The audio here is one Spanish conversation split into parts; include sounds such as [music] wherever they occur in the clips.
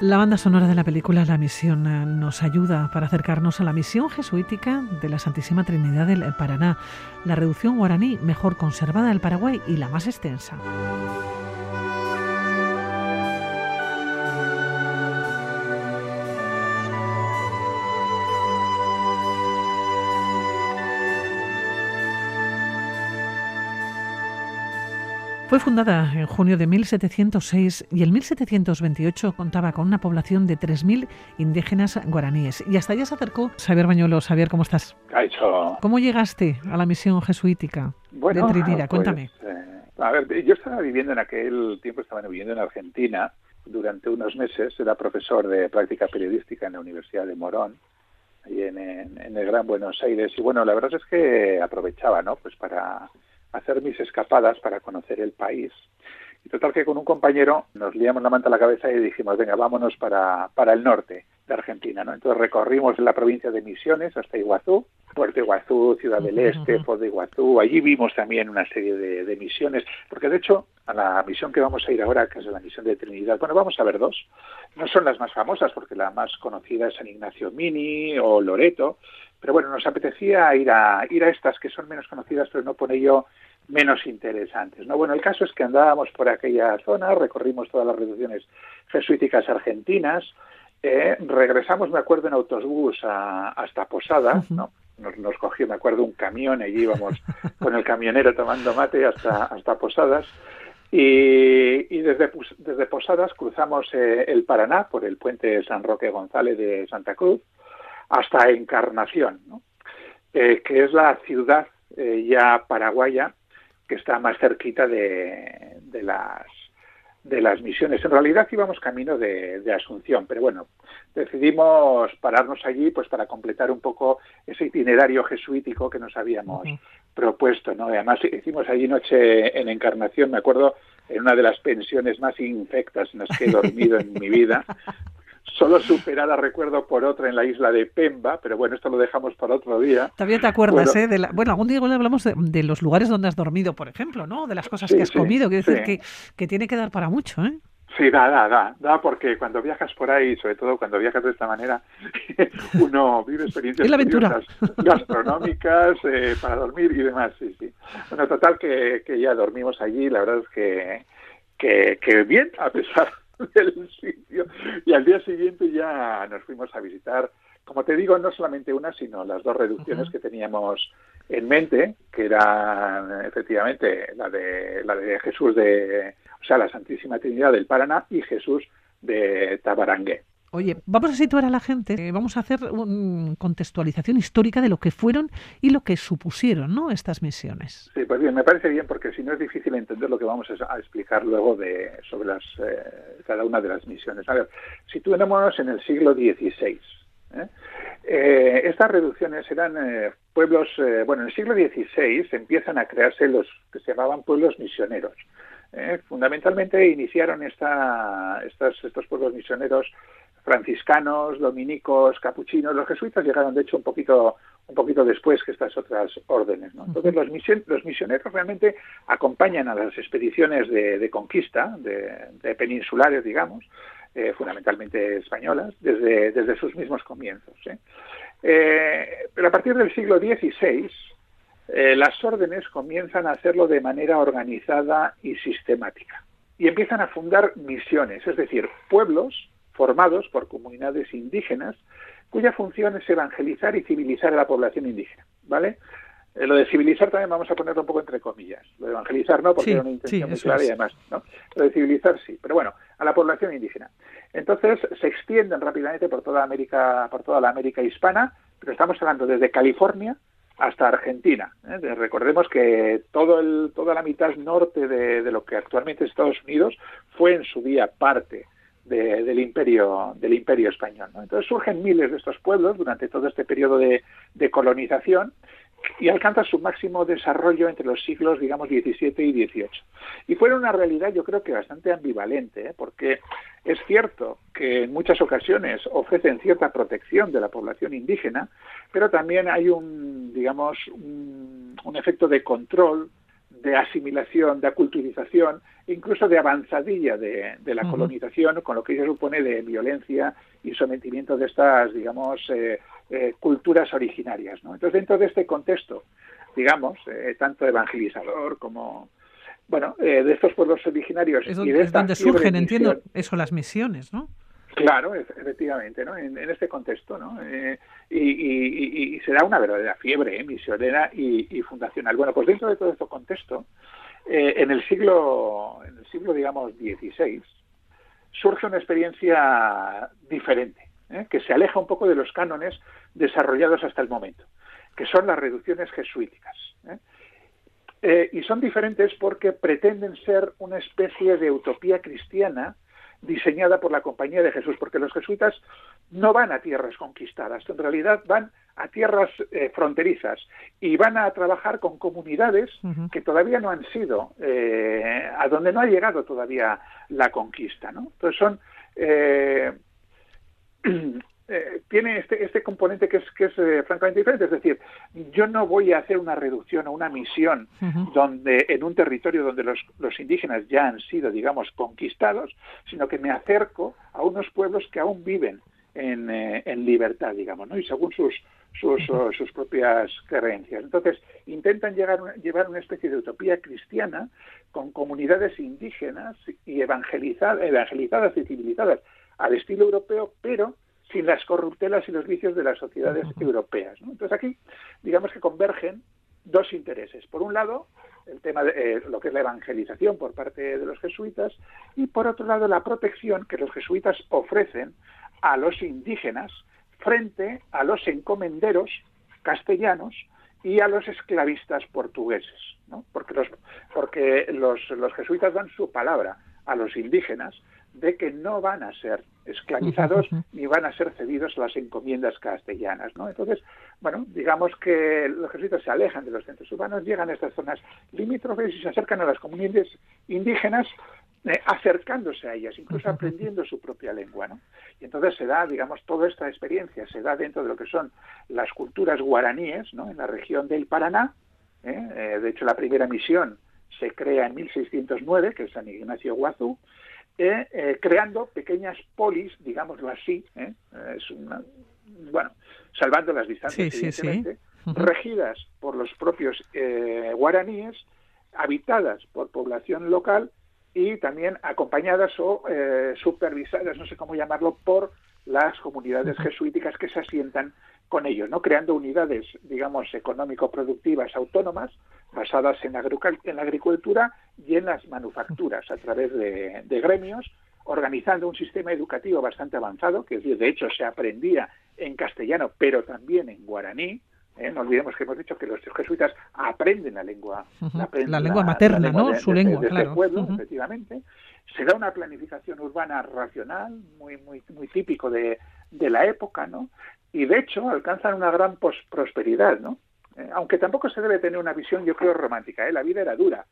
La banda sonora de la película La Misión eh, nos ayuda para acercarnos a la misión jesuítica de la Santísima Trinidad del Paraná, la reducción guaraní mejor conservada del Paraguay y la más extensa. Fue fundada en junio de 1706 y en 1728 contaba con una población de 3.000 indígenas guaraníes. Y hasta allá se acercó Xavier Bañuelo. Xavier, ¿cómo estás? ¿Cómo llegaste a la misión jesuítica de Trinidad? Pues, Cuéntame. Eh, a ver, yo estaba viviendo en aquel tiempo, estaba viviendo en Argentina durante unos meses. Era profesor de práctica periodística en la Universidad de Morón, ahí en, en el Gran Buenos Aires. Y bueno, la verdad es que aprovechaba, ¿no? Pues para hacer mis escapadas para conocer el país. Y total que con un compañero nos liamos la manta a la cabeza y dijimos, venga, vámonos para, para el norte de Argentina. ¿no? Entonces recorrimos la provincia de Misiones hasta Iguazú, Puerto Iguazú, Ciudad del Este, Puerto de Iguazú. Allí vimos también una serie de, de, misiones, porque de hecho a la misión que vamos a ir ahora, que es la misión de Trinidad, bueno, vamos a ver dos. No son las más famosas, porque la más conocida es San Ignacio Mini o Loreto, pero bueno, nos apetecía ir a, ir a estas que son menos conocidas, pero no por ello menos interesantes. ¿no? Bueno, el caso es que andábamos por aquella zona, recorrimos todas las reducciones jesuíticas argentinas, eh, regresamos, me acuerdo, en autobús hasta Posadas, ¿no? Nos, nos, cogió, me acuerdo, un camión, allí íbamos [laughs] con el camionero tomando mate hasta, hasta Posadas. Y, y desde, desde Posadas cruzamos eh, el Paraná por el puente San Roque González de Santa Cruz hasta Encarnación, ¿no? eh, que es la ciudad eh, ya paraguaya que está más cerquita de, de, las de las misiones. En realidad íbamos camino de, de, Asunción, pero bueno, decidimos pararnos allí pues para completar un poco ese itinerario jesuítico que nos habíamos uh -huh. propuesto, ¿no? Además hicimos allí noche en Encarnación, me acuerdo, en una de las pensiones más infectas en las que he dormido en mi vida, solo superada, recuerdo, por otra en la isla de Pemba, pero bueno, esto lo dejamos para otro día. También te acuerdas, bueno, ¿eh? De la, bueno, algún día hablamos de, de, los lugares donde has dormido, por ejemplo, ¿no? De las cosas sí, que has sí, comido, quiero sí. decir que, que tiene que dar para mucho, ¿eh? Sí, da, da, da, da, porque cuando viajas por ahí, sobre todo cuando viajas de esta manera, [laughs] uno vive experiencias gastronómicas eh, para dormir y demás, sí, sí. Bueno, total que, que ya dormimos allí, la verdad es que, que, que bien, a pesar [laughs] del sitio. Y al día siguiente ya nos fuimos a visitar, como te digo, no solamente una, sino las dos reducciones uh -huh. que teníamos en mente, que eran efectivamente la de la de Jesús de, o sea, la Santísima Trinidad del Paraná y Jesús de Tabarangué. Oye, vamos a situar a la gente, eh, vamos a hacer una contextualización histórica de lo que fueron y lo que supusieron, ¿no? Estas misiones. Sí, pues bien, me parece bien porque si no es difícil entender lo que vamos a explicar luego de sobre las eh, cada una de las misiones. A ver, situémonos en el siglo XVI. ¿eh? Eh, estas reducciones eran eh, pueblos, bueno, en el siglo XVI empiezan a crearse los que se llamaban pueblos misioneros. Fundamentalmente iniciaron esta, estas, estos pueblos misioneros franciscanos, dominicos, capuchinos. Los jesuitas llegaron, de hecho, un poquito, un poquito después que estas otras órdenes. ¿no? Entonces, los, mision, los, misioneros realmente acompañan a las expediciones de, de conquista, de, de, peninsulares, digamos, eh, fundamentalmente españolas, desde, desde sus mismos comienzos. ¿eh? Eh, pero a partir del siglo XVI, las órdenes comienzan a hacerlo de manera organizada y sistemática. Y empiezan a fundar misiones, es decir, pueblos formados por comunidades indígenas cuya función es evangelizar y civilizar a la población indígena, ¿vale? Eh, lo de civilizar también vamos a ponerlo un poco entre comillas. Lo de evangelizar no, porque sí, era una intención sí, muy clara y además, ¿no? Lo de civilizar sí, pero bueno, a la población indígena. Entonces se extienden rápidamente por toda América, por toda la América hispana, pero estamos hablando desde California hasta Argentina. ¿eh? Recordemos que todo el, toda la mitad norte de, de, lo que actualmente es Estados Unidos fue en su día parte de, del imperio del imperio español. ¿no? Entonces surgen miles de estos pueblos durante todo este periodo de, colonización y alcanza su máximo desarrollo entre los siglos, digamos, XVII y XVIII. Y fue una realidad, yo creo que bastante ambivalente, ¿eh? porque es cierto que en muchas ocasiones ofrecen cierta protección de la población indígena, pero también hay un, digamos, un, un efecto de control de asimilación, de aculturización, incluso de avanzadilla de, la colonización, con lo que ello supone de violencia y sometimiento de estas, digamos, eh, eh, culturas originarias. ¿no? Entonces, dentro de este contexto, digamos, eh, tanto evangelizador como, bueno, de estos pueblos originarios es donde, es donde surgen, entiendo, eso, las misiones, ¿no? Claro, efectivamente, ¿no? En, este contexto, ¿no? y, se da una verdadera fiebre misionera y, fundacional. Bueno, pues dentro de todo este contexto, en el siglo, en el siglo, digamos, XVI, surge una experiencia diferente, ¿eh? que se aleja un poco de los cánones desarrollados hasta el momento, que son las reducciones jesuíticas. ¿eh? Eh, y son diferentes porque pretenden ser una especie de utopía cristiana diseñada por la Compañía de Jesús, porque los jesuitas no van a tierras conquistadas, en realidad van a tierras eh, fronterizas y van a trabajar con comunidades que todavía no han sido, eh, a donde no ha llegado todavía la conquista. ¿no? Entonces son eh, [clears throat] Eh, tiene este, este componente que es, que es eh, francamente diferente. Es decir, yo no voy a hacer una reducción o una misión donde en un territorio donde los, los, indígenas ya han sido, digamos, conquistados, sino que me acerco a unos pueblos que aún viven en, eh, en libertad, digamos, ¿no? y según sus, sus, sus propias creencias. Entonces, intentan llegar, llevar una especie de utopía cristiana con comunidades indígenas y evangelizadas, evangelizadas y civilizadas al estilo europeo, pero sin las corruptelas y los vicios de las sociedades europeas. Entonces aquí, digamos que convergen dos intereses. Por un lado, el tema de eh, lo que es la evangelización por parte de los jesuitas y por otro lado la protección que los jesuitas ofrecen a los indígenas frente a los encomenderos castellanos y a los esclavistas portugueses, porque, los, porque los, los jesuitas dan su palabra a los indígenas de que no van a ser esclavizados ni van a ser cedidos a las encomiendas castellanas. ¿no? Entonces, bueno, digamos que los jesuitas se alejan de los centros urbanos, llegan a estas zonas limítrofes y se acercan a las comunidades indígenas eh, acercándose a ellas, incluso aprendiendo su propia lengua. ¿no? Y entonces se da, digamos, toda esta experiencia se da dentro de lo que son las culturas guaraníes ¿no? en la región del Paraná. ¿eh? Eh, de hecho, la primera misión se crea en 1609, que es San Ignacio Guazú, eh, eh, creando pequeñas polis, digámoslo así, ¿eh? es una, bueno, salvando las distancias, evidentemente, regidas por los propios guaraníes, habitadas por población local y también acompañadas o supervisadas, no sé cómo llamarlo, por las comunidades jesuíticas que se asientan con ellos, ¿no? creando unidades, digamos, económico-productivas autónomas basadas en, en la agricultura y en las manufacturas a través de, gremios, organizando un sistema educativo bastante avanzado, que de hecho se aprendía en castellano, pero también en guaraní. ¿eh? No olvidemos que hemos dicho que los jesuitas aprenden la lengua, la, lengua materna, ¿no? Su lengua, este claro. pueblo, efectivamente. Se da una planificación urbana racional, muy, muy, muy típico de, de la época, ¿no? Y de hecho alcanzan una gran prosperidad, ¿no? Eh, aunque tampoco se debe tener una visión, yo creo, romántica. ¿eh? La vida era dura.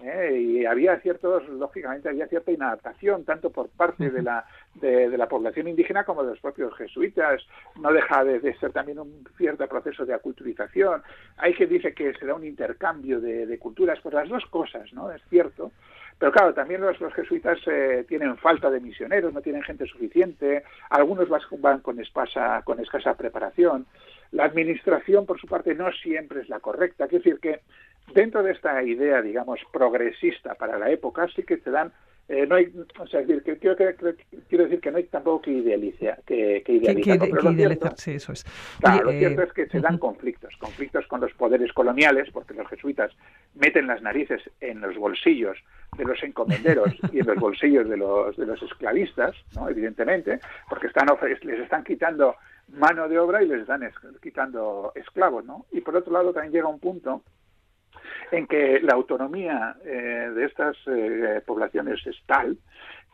¿eh? Y había ciertos, lógicamente, había cierta inadaptación, tanto por parte de la, de, la población indígena como de los propios jesuitas. No deja de, ser también un cierto proceso de aculturización. Hay quien dice que se da un intercambio de, culturas, pues las dos cosas, ¿no? Es cierto. Pero claro, también los, jesuitas eh, tienen falta de misioneros, no tienen gente suficiente, algunos van con, espasa, con escasa preparación. La administración, por su parte, no siempre es la correcta. Quiero decir que dentro de esta idea, digamos, progresista para la época, sí que se dan eh, no hay, o sea, quiero, quiero, decir que no hay tampoco que idealizar, que, que idealizar, sí, eso es. Claro, lo cierto eh, es que se dan conflictos, conflictos con los poderes coloniales, porque los jesuitas meten las narices en los bolsillos de los encomenderos [laughs] y en los bolsillos de los, de los esclavistas, ¿no? evidentemente, porque están les están quitando mano de obra y les están quitando esclavos, ¿no? Y por otro lado también llega un punto en que la autonomía eh, de estas eh, poblaciones es tal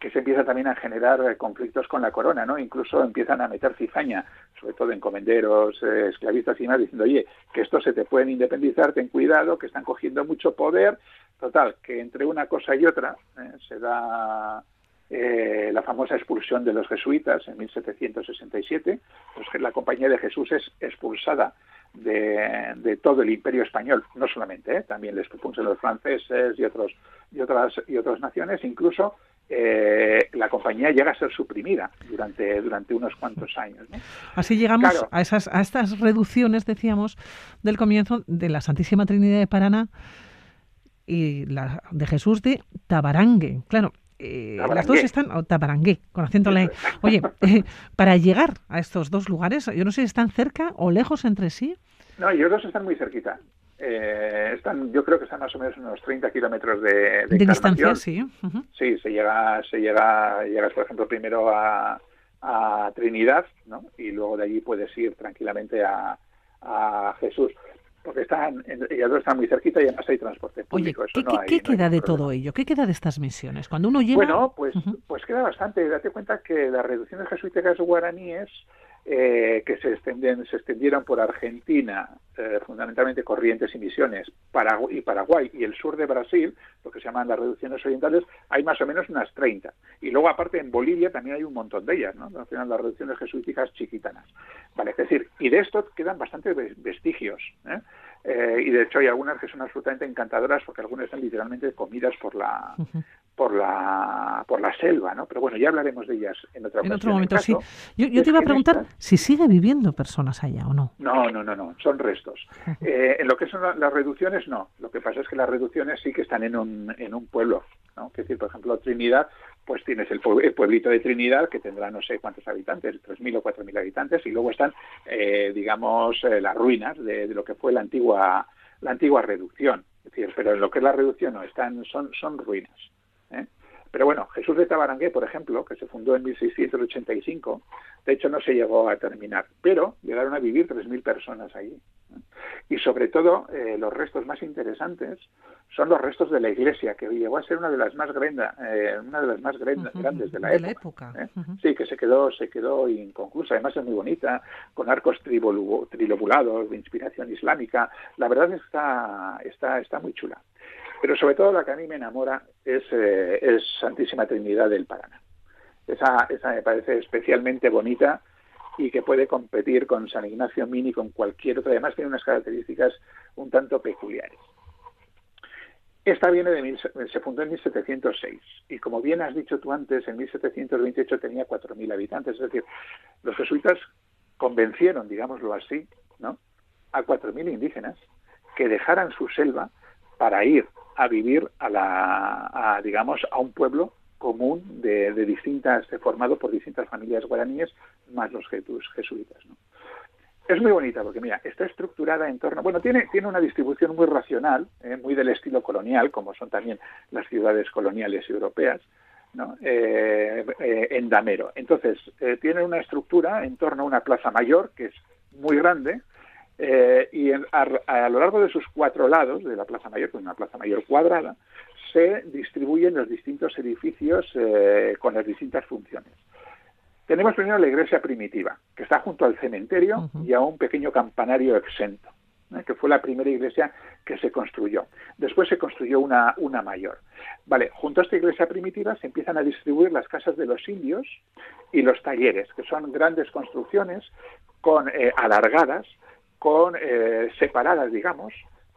que se empieza también a generar eh, conflictos con la corona, ¿no? Incluso empiezan a meter cizaña, sobre todo encomenderos, esclavistas y más, diciendo, oye, que estos se te pueden independizar, ten cuidado, que están cogiendo mucho poder. Total, que entre una cosa y otra se da la famosa expulsión de los jesuitas en 1767, pues la Compañía de Jesús es expulsada de, todo el imperio español, no solamente, ¿eh? también les propusieron los franceses y otros y otras y otras naciones, incluso eh, la compañía llega a ser suprimida durante durante unos cuantos años. Así llegamos a esas a estas reducciones, decíamos, del comienzo de la Santísima Trinidad de Paraná y la de Jesús de Tabarangue. Claro, eh, las dos están, o Tabarangue, con acento la Oye, [laughs] para llegar a estos dos lugares, yo no sé si están cerca o lejos entre sí. No, ellos dos están muy cerquita. Eh, están, yo creo que están más o menos unos 30 kilómetros de, de, distancia, sí. Sí, se llega, se llega, llegas por ejemplo primero a, a Trinidad, ¿no? Y luego de allí puedes ir tranquilamente a, a Jesús porque están, ellas dos están muy cerquita y además hay transporte público. ¿qué, ¿qué queda de todo ello? ¿Qué queda de estas misiones? Cuando uno llega... Bueno, pues, pues queda bastante. Date cuenta que las reducciones jesuíticas guaraníes eh, que se, extendieron, se extendieron por Argentina, eh, fundamentalmente Corrientes y Misiones, Paraguay, y Paraguay y el sur de Brasil, lo que se llaman las reducciones orientales, hay más o menos unas 30. Y luego, aparte, en Bolivia también hay un montón de ellas, ¿no? Al final, las reducciones jesuíticas chiquitanas. Vale, es decir, y de esto quedan bastantes vestigios. ¿eh? De hecho hay algunas que son absolutamente encantadoras porque algunas están literalmente comidas por la, por la por la selva, ¿no? Pero bueno, ya hablaremos de ellas en otra En otro momento, sí. Yo, te iba a preguntar si sigue viviendo personas allá o no. No, no, no, no, son restos. Eh, en lo que son las reducciones, no. Lo que pasa es que las reducciones sí que están en un, en un pueblo, ¿no? Es decir, por ejemplo, Trinidad, pues tienes el, pueblito de Trinidad que tendrá no sé cuántos habitantes, 3.000 o 4.000 habitantes, y luego están, eh, digamos, eh, las ruinas de, de, lo que fue la antigua la antigua reducción. Es decir, pero en lo que es la reducción no, están, son, son ruinas. ¿Eh? Pero bueno, Jesús de Tabarangué, por ejemplo, que se fundó en 1685, de hecho no se llegó a terminar, pero llegaron a vivir 3.000 personas allí. Y sobre todo, eh, los restos más interesantes son los restos de la iglesia, que llegó a ser una de las más, grenda, eh, una de las más grandes de la época. Sí, que se quedó, se quedó inconclusa. Además es muy bonita, con arcos trilobulados de inspiración islámica. La verdad está, está, está muy chula. Pero sobre todo la que a mí me enamora es, eh, es Santísima Trinidad del Paraná. Esa, esa me parece especialmente bonita y que puede competir con San Ignacio Mini, con cualquier otra. Además tiene unas características un tanto peculiares. Esta viene de se fundó en 1706 y como bien has dicho tú antes, en 1728 tenía 4.000 habitantes, es decir, los jesuitas convencieron, digámoslo así, ¿no? a 4.000 indígenas que dejaran su selva para ir a vivir a la, digamos, a un pueblo común de, distintas, formado por distintas familias guaraníes, más los jesuitas. Es muy bonita porque, mira, está estructurada en torno, bueno, tiene, tiene una distribución muy racional, eh, muy del estilo colonial, como son también las ciudades coloniales europeas, ¿no? Eh, eh, en Damero. Entonces, tiene una estructura en torno a una plaza mayor, que es muy grande, eh, y a, lo largo de sus cuatro lados de la Plaza Mayor, que es una Plaza Mayor cuadrada, se distribuyen los distintos edificios eh, con las distintas funciones. Tenemos primero la iglesia primitiva, que está junto al cementerio y a un pequeño campanario exento, ¿eh? que fue la primera iglesia que se construyó. Después se construyó una, una mayor. Vale, junto a esta iglesia primitiva se empiezan a distribuir las casas de los indios y los talleres, que son grandes construcciones con alargadas con eh, separadas, digamos,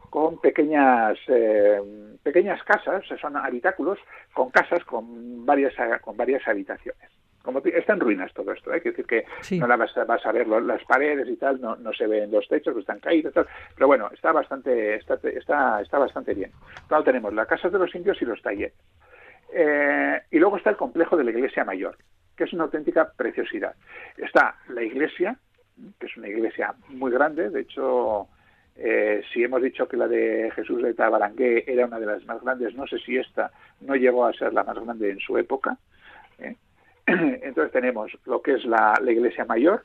con pequeñas eh, pequeñas casas, son habitáculos con casas con varias con varias habitaciones. Como está en ruinas todo esto, hay ¿eh? que decir que no la vas, a ver las paredes y tal, no, no se ven los techos, están caídos, tal, pero bueno, está bastante está, está, está bastante bien. Claro, tenemos las casas de los indios y los talleres. y luego está el complejo de la iglesia mayor, que es una auténtica preciosidad. Está la iglesia, que es una iglesia muy grande, de hecho, eh, si hemos dicho que la de Jesús de Tabarangué era una de las más grandes, no sé si esta no llegó a ser la más grande en su época. ¿eh? [clears throat] Entonces tenemos lo que es la, iglesia mayor,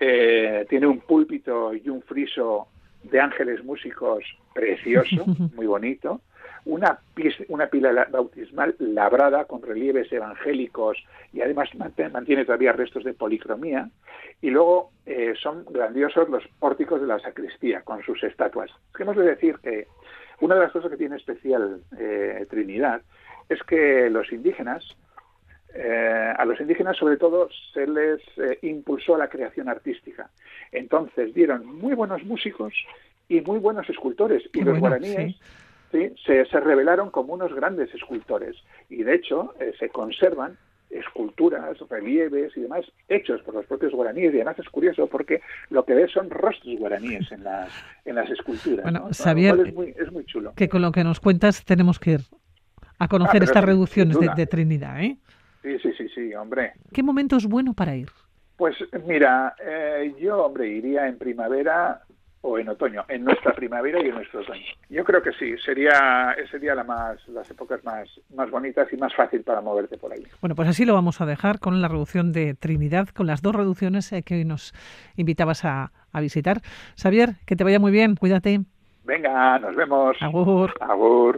¿eh? tiene un púlpito y un friso de ángeles músicos precioso, [laughs] muy bonito una, una pila bautismal labrada con relieves evangélicos y además mantiene todavía restos de policromía. Y luego eh, son grandiosos los pórticos de la sacristía con sus estatuas. Hemos de decir que una de las cosas que tiene especial eh, Trinidad es que los indígenas eh, a los indígenas sobre todo se les eh, impulsó la creación artística. Entonces dieron muy buenos músicos y muy buenos escultores. y los guaraníes Se, se, revelaron como unos grandes escultores. Y de hecho eh, se conservan esculturas, relieves y demás hechos por los propios guaraníes. Y además es curioso porque lo que ves son rostros guaraníes en las, en las esculturas. Bueno, es muy, es muy chulo. Que con lo que nos cuentas tenemos que ir a conocer ah, estas reducciones de, Trinidad, ¿eh? Sí, sí, sí, sí, hombre. ¿Qué momento es bueno para ir? Pues mira, eh, yo, hombre, iría en primavera o en otoño, en nuestra primavera y en nuestro otoño. Yo creo que sí, sería sería la más las épocas más más bonitas y más fácil para moverte por ahí. Bueno, pues así lo vamos a dejar con la reducción de Trinidad, con las dos reducciones eh, que hoy nos invitabas a, a visitar. Xavier, que te vaya muy bien, cuídate. Venga, nos vemos. Agur. Agur.